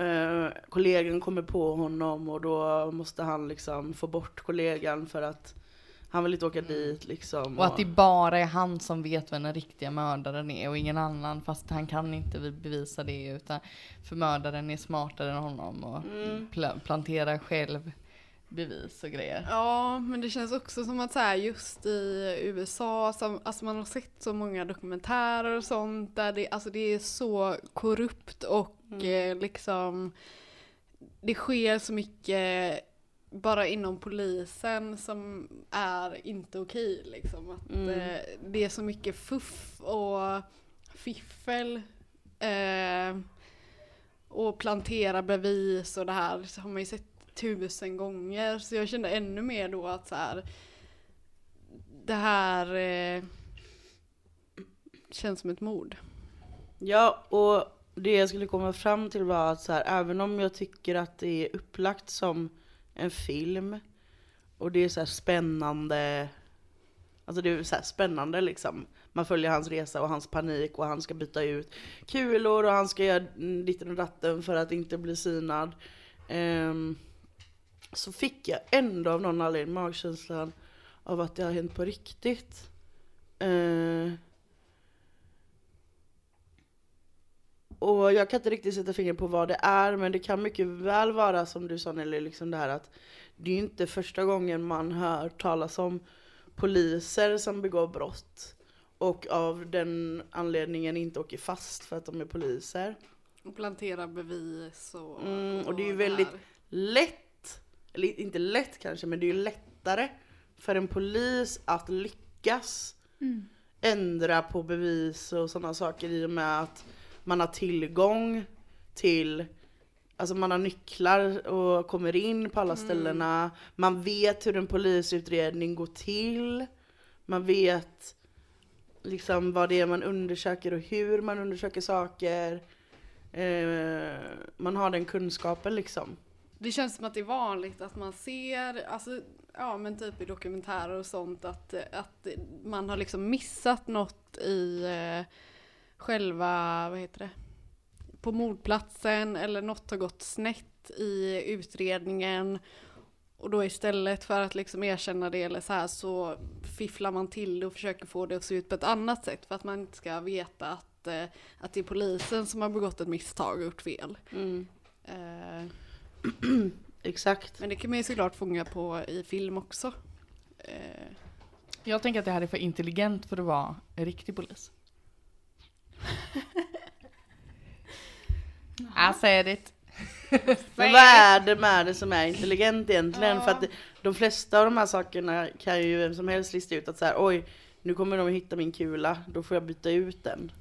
eh, kollegan kommer på honom och då måste han liksom få bort kollegan för att han vill inte åka dit liksom.
Mm. Och att det bara är han som vet vem den riktiga mördaren är och ingen annan fast han kan inte bevisa det utan för mördaren är smartare än honom och
Mm.
pla- planterar själv bevis och grejer.
Ja, men det känns också som att så här, just i USA, som, alltså man har sett så många dokumentärer och sånt där det, alltså det är så korrupt och eh, liksom det sker så mycket bara inom polisen som är inte okej liksom. Att eh, det är så mycket fuff och fiffel. Eh, och plantera bevis och det här så har man ju sett tusen gånger. Så jag kände ännu mer då att så här, det här eh, känns som ett mord.
Ja, och det jag skulle komma fram till var att så här, även om jag tycker att det är upplagt som en film och det är så här spännande, alltså det är så här spännande liksom. Man följer hans resa och hans panik och han ska byta ut kulor och han ska göra ditten och datten för att inte bli synad. Um, ehm, så fick jag ändå av någon anledning magkänslan av att det har hänt på riktigt. Uh, Och jag kan inte riktigt sätta fingret på vad det är, men det kan mycket väl vara som du sa Nelly, liksom det här att det är ju inte första gången man hör talas om poliser som begår brott och av den anledningen inte åker fast för att de är poliser.
Och plantera bevis och...
Mm, och det är ju
här.
väldigt lätt eller inte lätt kanske, men det är ju lättare för en polis att lyckas mm. ändra på bevis och sådana saker i och med att man har tillgång till Alltså man har nycklar och kommer in på alla mm. ställena. Man vet hur en polisutredning går till. Man vet liksom vad det är man undersöker och hur man undersöker saker. Eh, man har den kunskapen liksom.
Det känns som att det är vanligt att man ser, alltså, ja men typ i dokumentärer och sånt, att, att man har liksom missat något i eh, själva, vad heter det, på mordplatsen eller något har gått snett i utredningen. Och då istället för att liksom erkänna det eller så här så fifflar man till det och försöker få det att se ut på ett annat sätt för att man inte ska veta att, eh, att det är polisen som har begått ett misstag och gjort fel. Mm. Eh,
Exakt.
Men det kan man ju såklart fånga på i film också. Eh.
Jag tänker att det här är för intelligent för att vara en riktig polis. I said it.
Men vad är det med det som är intelligent egentligen? Ja. För att de flesta av de här sakerna kan ju vem som helst lista ut att så här, oj, nu kommer de hitta min kula, då får jag byta ut den.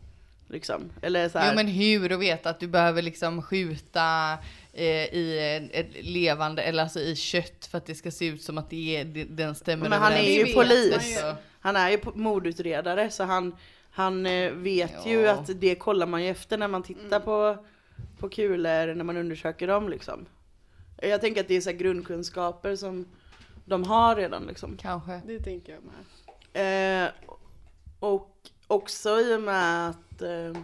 Liksom. Eller så här.
Jo men hur och veta att du behöver liksom skjuta eh, i ett levande, eller alltså i kött för att det ska se ut som att det är, den stämmer
Men han är ju polis. Han är ju mordutredare så han, han eh, vet ja. ju att det kollar man ju efter när man tittar mm. på på kulor när man undersöker dem liksom. Jag tänker att det är så grundkunskaper som de har redan liksom.
Kanske.
Det tänker jag
med. Eh, och också i och med att eh,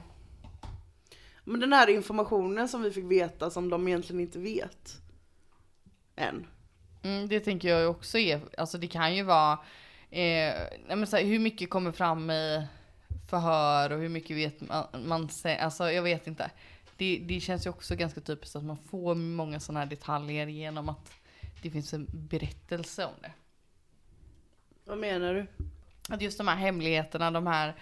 men den här informationen som vi fick veta som de egentligen inte vet. Än.
Mm, det tänker jag också är, alltså det kan ju vara, eh, men så här, hur mycket kommer fram i förhör och hur mycket vet man, man alltså jag vet inte det, det känns ju också ganska typiskt att man får många sådana här detaljer genom att det finns en berättelse om det.
Vad menar du?
Att just de här hemligheterna, de här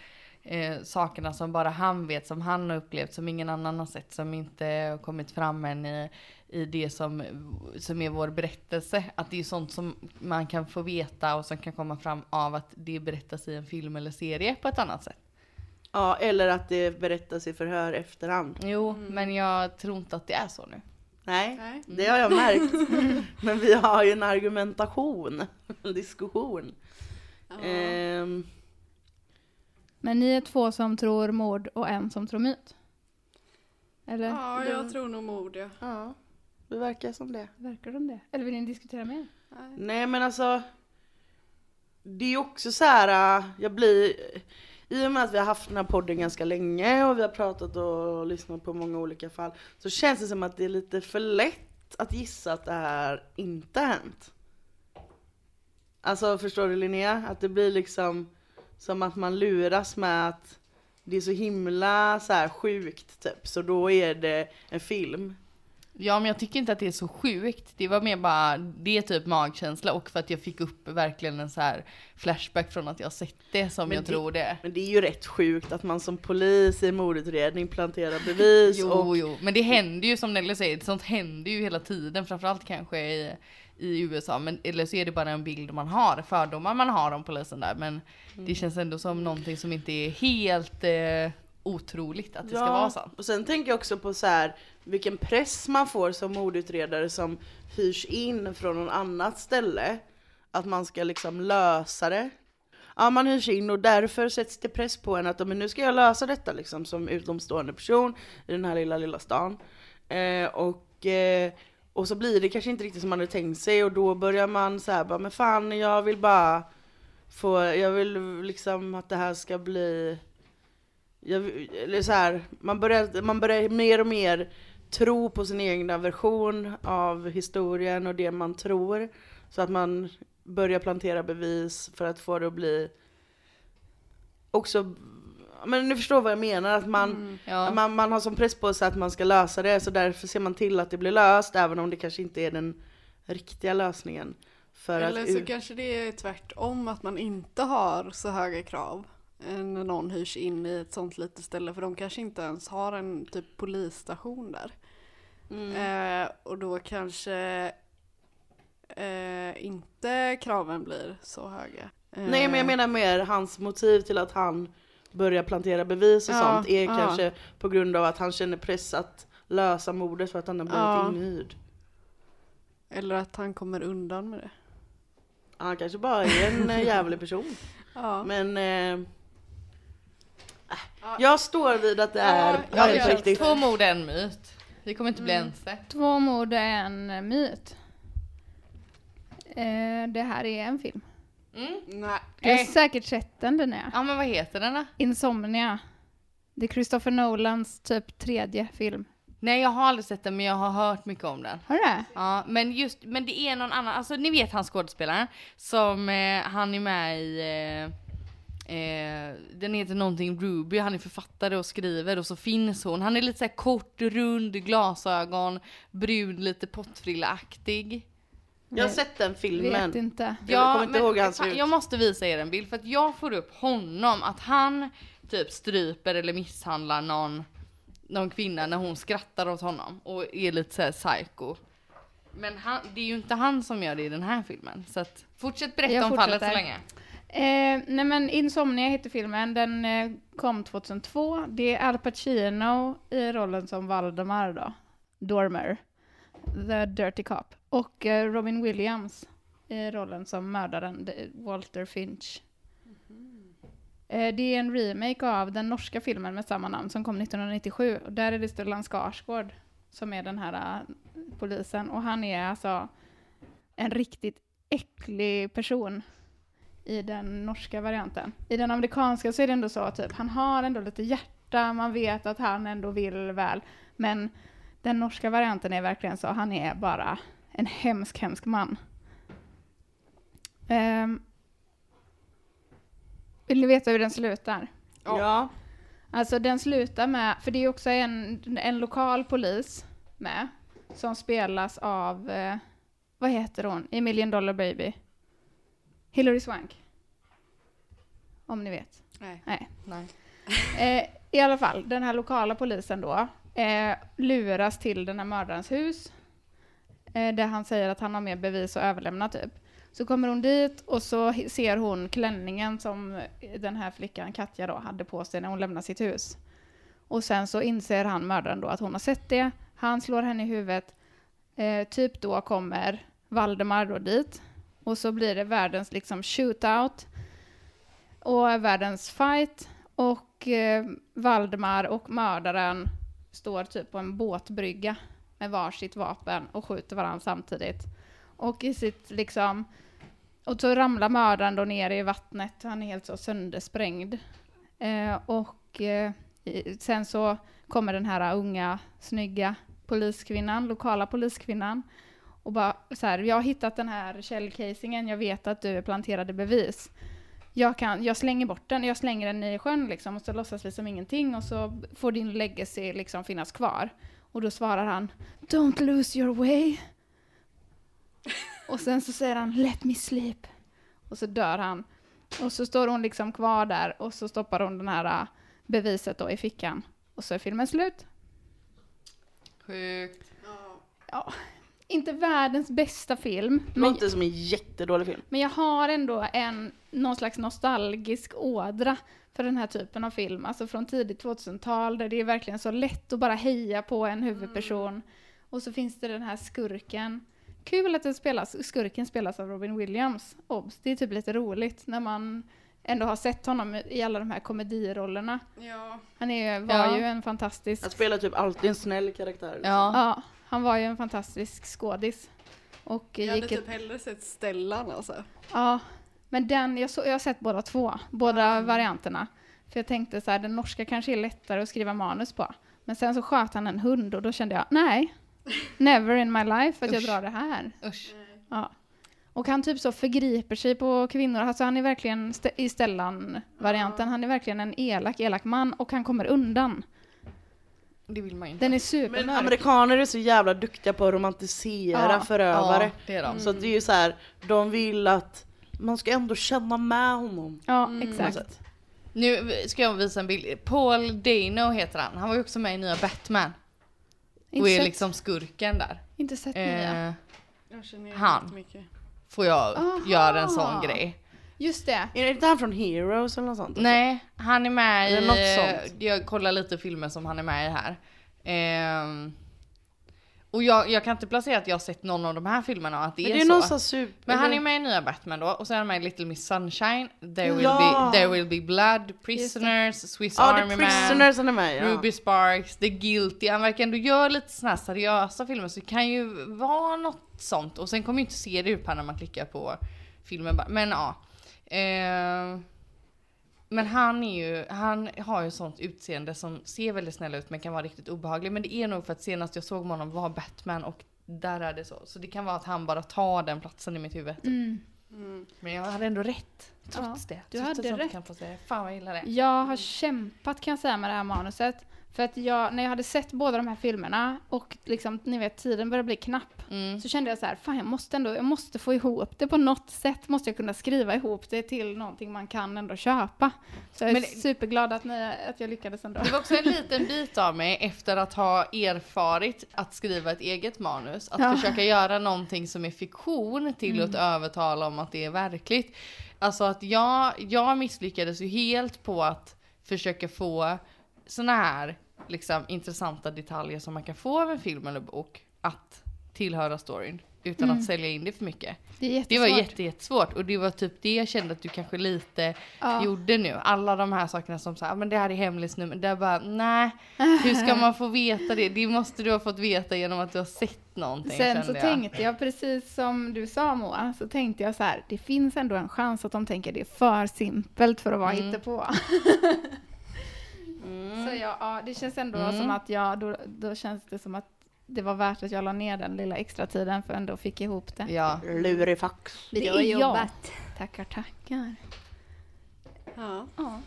eh, sakerna som bara han vet, som han har upplevt, som ingen annan har sett, som inte har kommit fram än i, i det som, som är vår berättelse. Att det är sånt som man kan få veta och som kan komma fram av att det berättas i en film eller serie på ett annat sätt.
Ja, eller att det berättas i förhör efterhand.
Jo, mm. men jag tror inte att det är så nu.
Nej, Nej. det har jag märkt. men vi har ju en argumentation, en diskussion.
Ehm. Men ni är två som tror mord och en som tror myt?
Eller? Ja, jag tror nog mord ja.
Ja, det verkar som det.
Verkar som det? Eller vill ni diskutera mer?
Nej, Nej men alltså. Det är också så här, jag blir i och med att vi har haft den här podden ganska länge och vi har pratat och lyssnat på många olika fall så känns det som att det är lite för lätt att gissa att det här inte har hänt. Alltså förstår du Linnea? Att det blir liksom som att man luras med att det är så himla så här sjukt typ, så då är det en film.
Ja men jag tycker inte att det är så sjukt. Det var mer bara, det är typ magkänsla och för att jag fick upp verkligen en så här flashback från att jag sett det som men jag
det,
tror det.
Men det är ju rätt sjukt att man som polis i mordutredning planterar bevis.
jo,
och...
jo, men det händer ju som Nelly säger, sånt händer ju hela tiden, framförallt kanske i, i USA, men eller så är det bara en bild man har, fördomar man har om polisen där, men mm. det känns ändå som någonting som inte är helt eh, otroligt att det ja, ska vara så.
Och sen tänker jag också på så här, vilken press man får som mordutredare som hyrs in från någon annat ställe. Att man ska liksom lösa det. Ja, man hyrs in och därför sätts det press på en att men nu ska jag lösa detta liksom som utomstående person i den här lilla, lilla stan. Eh, och, eh, och så blir det kanske inte riktigt som man hade tänkt sig och då börjar man så här, bara, men fan jag vill bara få, jag vill liksom att det här ska bli jag, eller så här, man, börjar, man börjar mer och mer tro på sin egna version av historien och det man tror. Så att man börjar plantera bevis för att få det att bli också men ni förstår vad jag menar, att man, mm, ja. man, man har som press på sig att man ska lösa det så därför ser man till att det blir löst även om det kanske inte är den riktiga lösningen.
Eller att, så kanske det är tvärtom, att man inte har så höga krav när någon hyrs in i ett sånt litet ställe för de kanske inte ens har en typ polisstation där. Mm. Eh, och då kanske eh, inte kraven blir så höga.
Eh. Nej men jag menar mer hans motiv till att han börjar plantera bevis och ja, sånt är ja. kanske på grund av att han känner press att lösa mordet för att han har blivit ja. inhyrd.
Eller att han kommer undan med det.
Han kanske bara är en eh, jävlig person. Ja. Men eh, jag står vid att det är
ja, riktigt. Två mord en myt. Vi kommer inte bli mm. ense.
Två mord är en eh, myt. Eh, det här är en film. Mm. Nej. Du har säkert sett den Linnea.
Ja men vad heter den då?
Insomnia. Det är Christopher Nolans typ tredje film.
Nej jag har aldrig sett den men jag har hört mycket om den.
Har du det?
Ja men just, men det är någon annan, alltså ni vet han skådespelaren som, eh, han är med i eh, Eh, den heter någonting Ruby, han är författare och skriver och så finns hon. Han är lite så kort, rund, glasögon, brun, lite pottfrilleaktig.
Jag har sett den filmen.
Vet inte.
Jag kommer inte ihåg hur han ser ut. Jag måste visa er en bild för att jag får upp honom, att han typ stryper eller misshandlar någon, någon kvinna när hon skrattar åt honom och är lite såhär psycho. Men han, det är ju inte han som gör det i den här filmen. Så att fortsätt berätta jag om fallet så länge.
Eh, nej men Insomnia heter filmen, den eh, kom 2002. Det är Al Pacino i rollen som Valdemar då, Dormer, the dirty cop. Och eh, Robin Williams i rollen som mördaren, Walter Finch. Mm. Eh, det är en remake av den norska filmen med samma namn som kom 1997. Och där är det Stellan Skarsgård som är den här uh, polisen. Och han är alltså en riktigt äcklig person i den norska varianten. I den amerikanska så är det ändå så typ, han har ändå lite hjärta, man vet att han ändå vill väl. Men den norska varianten är verkligen så, han är bara en hemsk, hemsk man. Um, vill ni veta hur den slutar?
Ja.
Alltså den slutar med, för det är också en, en lokal polis med, som spelas av, eh, vad heter hon, i Million Dollar Baby? Hillary Swank. Om ni vet.
Nej.
Nej.
Nej.
Eh, I alla fall, den här lokala polisen då eh, luras till den här mördarens hus eh, där han säger att han har mer bevis att överlämna typ. Så kommer hon dit och så ser hon klänningen som den här flickan, Katja då, hade på sig när hon lämnade sitt hus. Och sen så inser han, mördaren då, att hon har sett det. Han slår henne i huvudet. Eh, typ då kommer Valdemar då dit. Och så blir det världens liksom shootout. Och världens fight. Och eh, Valdemar och mördaren står typ på en båtbrygga med varsitt vapen och skjuter varandra samtidigt. Och i sitt liksom... Och så ramlar mördaren då ner i vattnet, han är helt så söndersprängd. Eh, och eh, sen så kommer den här unga, snygga poliskvinnan, lokala poliskvinnan, och bara så här, jag har hittat den här källcasingen, jag vet att du planterade bevis. Jag, kan, jag slänger bort den, jag slänger den i sjön liksom, och så låtsas vi som ingenting och så får din legacy liksom finnas kvar. Och då svarar han Don't lose your way. och sen så säger han Let me sleep. Och så dör han. Och så står hon liksom kvar där och så stoppar hon den här äh, beviset då i fickan. Och så är filmen slut.
Sjukt.
Ja, inte världens bästa film.
Det låter som en jättedålig film.
Men jag har ändå en, någon slags nostalgisk ådra för den här typen av film, alltså från tidigt 2000-tal där det är verkligen så lätt att bara heja på en huvudperson. Mm. Och så finns det den här skurken. Kul att den spelas, skurken spelas av Robin Williams. Obs, det är typ lite roligt när man ändå har sett honom i alla de här komedirollerna.
Ja.
Han är, var ja. ju en fantastisk...
Han spelar typ alltid en snäll karaktär. Liksom.
Ja. ja. Han var ju en fantastisk skådis. Och
jag hade typ ett... hellre sett Stellan alltså.
Ja, men den, jag, så, jag har sett båda två, båda mm. varianterna. För jag tänkte så här, den norska kanske är lättare att skriva manus på. Men sen så sköt han en hund och då kände jag, nej, never in my life att jag drar det här.
Usch.
Ja. Och han typ så förgriper sig på kvinnor, alltså han är verkligen st i Stellan-varianten, han är verkligen en elak, elak man och han kommer undan.
Det vill man inte.
Den är supermörk.
Men amerikaner är så jävla duktiga på att romantisera ja, förövare. Ja,
det är de.
Så det är ju så här, de vill att man ska ändå känna med honom.
Ja, mm. exakt.
Nu ska jag visa en bild. Paul Dano heter han. Han var ju också med i nya Batman. Inte och är sett. liksom skurken där.
Inte sett nya. Eh,
Jag känner igen
Han. får jag
Aha.
göra en sån grej.
Just det.
Är det inte han från Heroes eller något sånt?
Nej, han är med
Är
i,
något sånt?
jag kollar lite filmer som han är med i här. Ehm, och jag, jag kan inte placera att jag har sett någon av de här filmerna och att det
Men
är,
det är
så.
någon sån super...
Men han är med i nya Batman då, och så är han med i Little Miss Sunshine, There will,
Ja.
be, there will be blood, Prisoners, Swiss
Ja,
Army
The
Man,
Prisoners han är med i, ja.
Ruby Sparks, The Guilty. Han verkar ändå göra lite såna här seriösa filmer så det kan ju vara något sånt. Och sen kommer ju inte se det ut här när man klickar på filmen. bara. Men ja. Eh, men han är ju, han har ju sånt utseende som ser väldigt snäll ut men kan vara riktigt obehaglig. Men det är nog för att senast jag såg honom var Batman och där är det så. Så det kan vara att han bara tar den platsen i mitt huvud.
Mm.
Men jag hade ändå rätt. Trots det.
du
trots
hade
att jag inte
rätt.
Kan få säga. Fan vad jag gillar det.
Jag har kämpat kan jag säga med det här manuset. För att jag, när jag hade sett båda de här filmerna och liksom, ni vet, tiden började bli knapp.
Mm.
Så kände jag så här, fan jag måste ändå, jag måste få ihop det på något sätt. Måste jag kunna skriva ihop det till någonting man kan ändå köpa. Så jag är
Men det-
superglad att, ni, att jag lyckades ändå.
Det var också en liten bit av mig efter att ha erfarit att skriva ett eget manus. Att
Ja.
försöka göra någonting som är fiktion till att övertala om att det är verkligt. Alltså att jag, jag misslyckades ju helt på att försöka få såna här liksom intressanta detaljer som man kan få av en film eller bok att tillhöra storyn. Utan att sälja in det för mycket.
Det
Det var
jättesvårt.
jätte, jättesvårt och det var typ det jag kände att du kanske lite
Ja.
gjorde nu. Alla de här sakerna som sa, "Ah, men det här är hemligt nu, men det är bara, nej, hur ska man få veta det? Det måste du ha fått veta genom att du har sett någonting
Sen så
jag.
tänkte jag precis som du sa Moa, så tänkte jag så här, det finns ändå en chans att de tänker det är för simpelt för att vara
Mm.
hittepå. Så ja, ja, det känns ändå
Mm.
som att jag, då, då känns det som att det var värt att jag la ner den lilla extra tiden för ändå fick ihop det.
Ja.
Lurifax.
Det är jag. Tackar, tackar.
Ja.
Ja.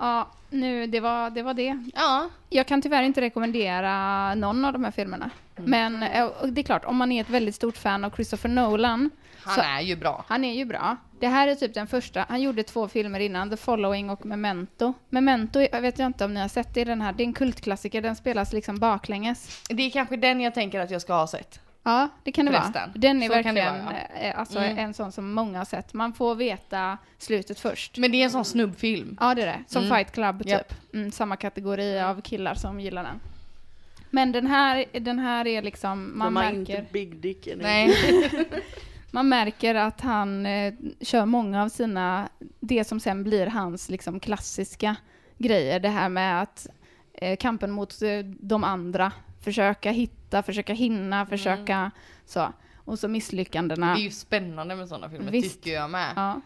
Ja, nu, det var, det var det.
ja,
Jag kan tyvärr inte rekommendera någon av de här filmerna.
Mm.
Men eh, det är klart, om man är ett väldigt stort fan av Christopher Nolan,
han
Så-
är ju bra.
han är ju bra. Det här är typ den första, han gjorde två filmer innan, The Following och Memento. Memento, jag vet jag inte om ni har sett det, den här, det är en kultklassiker, den spelas liksom baklänges.
Det är kanske den jag tänker att jag ska ha sett.
Ja, det kan det vara.
Förresten.
Den är
Så
verkligen
vara,
eh, alltså
Mm.
en sån som många har sett. Man får veta slutet först.
Men det är en sån snubbfilm.
Ja, det är det. Som
Mm.
Fight Club, typ.
Japp.
Mm, samma kategori av killar som gillar den. Men den här, den här är liksom, man
De har
märker,
inte Big Dick än.
Nej.
man märker att han eh, kör många av sina, det som sen blir hans liksom klassiska grejer. Det här med att eh, kampen mot eh, de andra, försöka hitta, försöka hinna, försöka så. Och så misslyckandena.
Det är ju spännande med sådana filmer,
Visst.
tycker jag med.
Ja.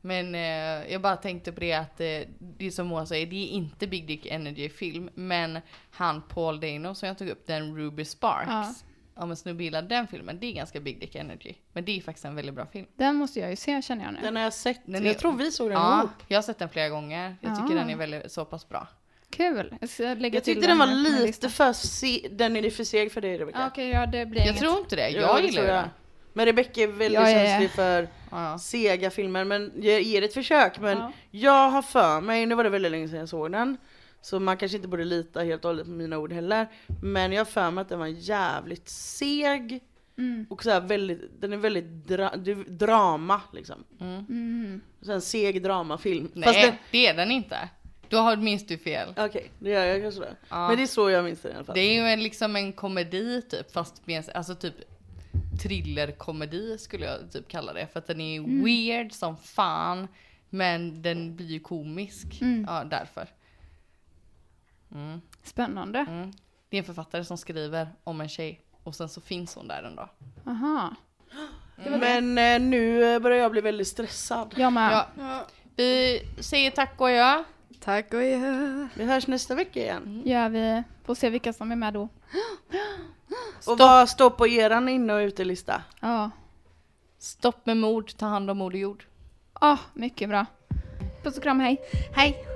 Men eh, jag bara tänkte på det att eh, det är som Moa säger, det är inte Big Dick Energy film, men han Paul Dano som jag tog upp, den Ruby Sparks.
Ja.
Om en snubbe gillar den filmen, det är ganska Big Dick Energy. Men det är faktiskt en väldigt bra film.
Den måste jag ju se känner jag nu.
Den har jag sett.
Den är-
jag tror vi såg den
Ja,
ihop.
jag har sett den flera gånger. Jag tycker
Ah.
den är väldigt så pass bra.
Kul! Jag, ska lägga
Jag
till
tyckte den var
på min
lite för se- den är för seg för dig Rebecka.
Ja, Okej, ja det blir
Jag
inget.
tror inte det,
Ja,
jag
det
gillar
tror jag.
den.
Men Rebecka är väldigt
Jag är-
känslig för
Ja.
sega filmer, men jag ger det ett försök. Men
Ja.
jag har för mig, nu var det väldigt länge sedan jag såg den, så man kanske inte borde lita helt och hållet på mina ord heller. Men jag har för mig att den var jävligt seg.
Mm.
Och så här väldigt, den är väldigt dra, drama liksom.
Mm.
Så en seg dramafilm.
Nej,
Fast den,
det är den inte. Då har minns du fel.
Okej, det gör jag kanske det.
Ja.
Men det är så jag minns det i alla fall.
Det är ju en, liksom en komedi typ, fast med, alltså typ thrillerkomedi skulle jag typ kalla det. För att den är
Mm.
weird som fan, men den blir ju komisk.
Mm.
Ja, därför. Mm.
Spännande.
Mm. Det är en författare som skriver om en tjej och sen så finns hon där en dag.
Aha.
Men eh, nu eh, börjar jag bli väldigt stressad.
Jag med.
Ja.
Ja.
Vi säger tack och ja.
Tack och ja.
Vi hörs nästa vecka igen.
Gör vi. Får se vilka som är med då.
Och vad står på eran inne och utelista?
Ja.
Stopp med mord, ta hand om Moder Jord.
Ah, mycket bra. Puss och kram, hej.
Hej!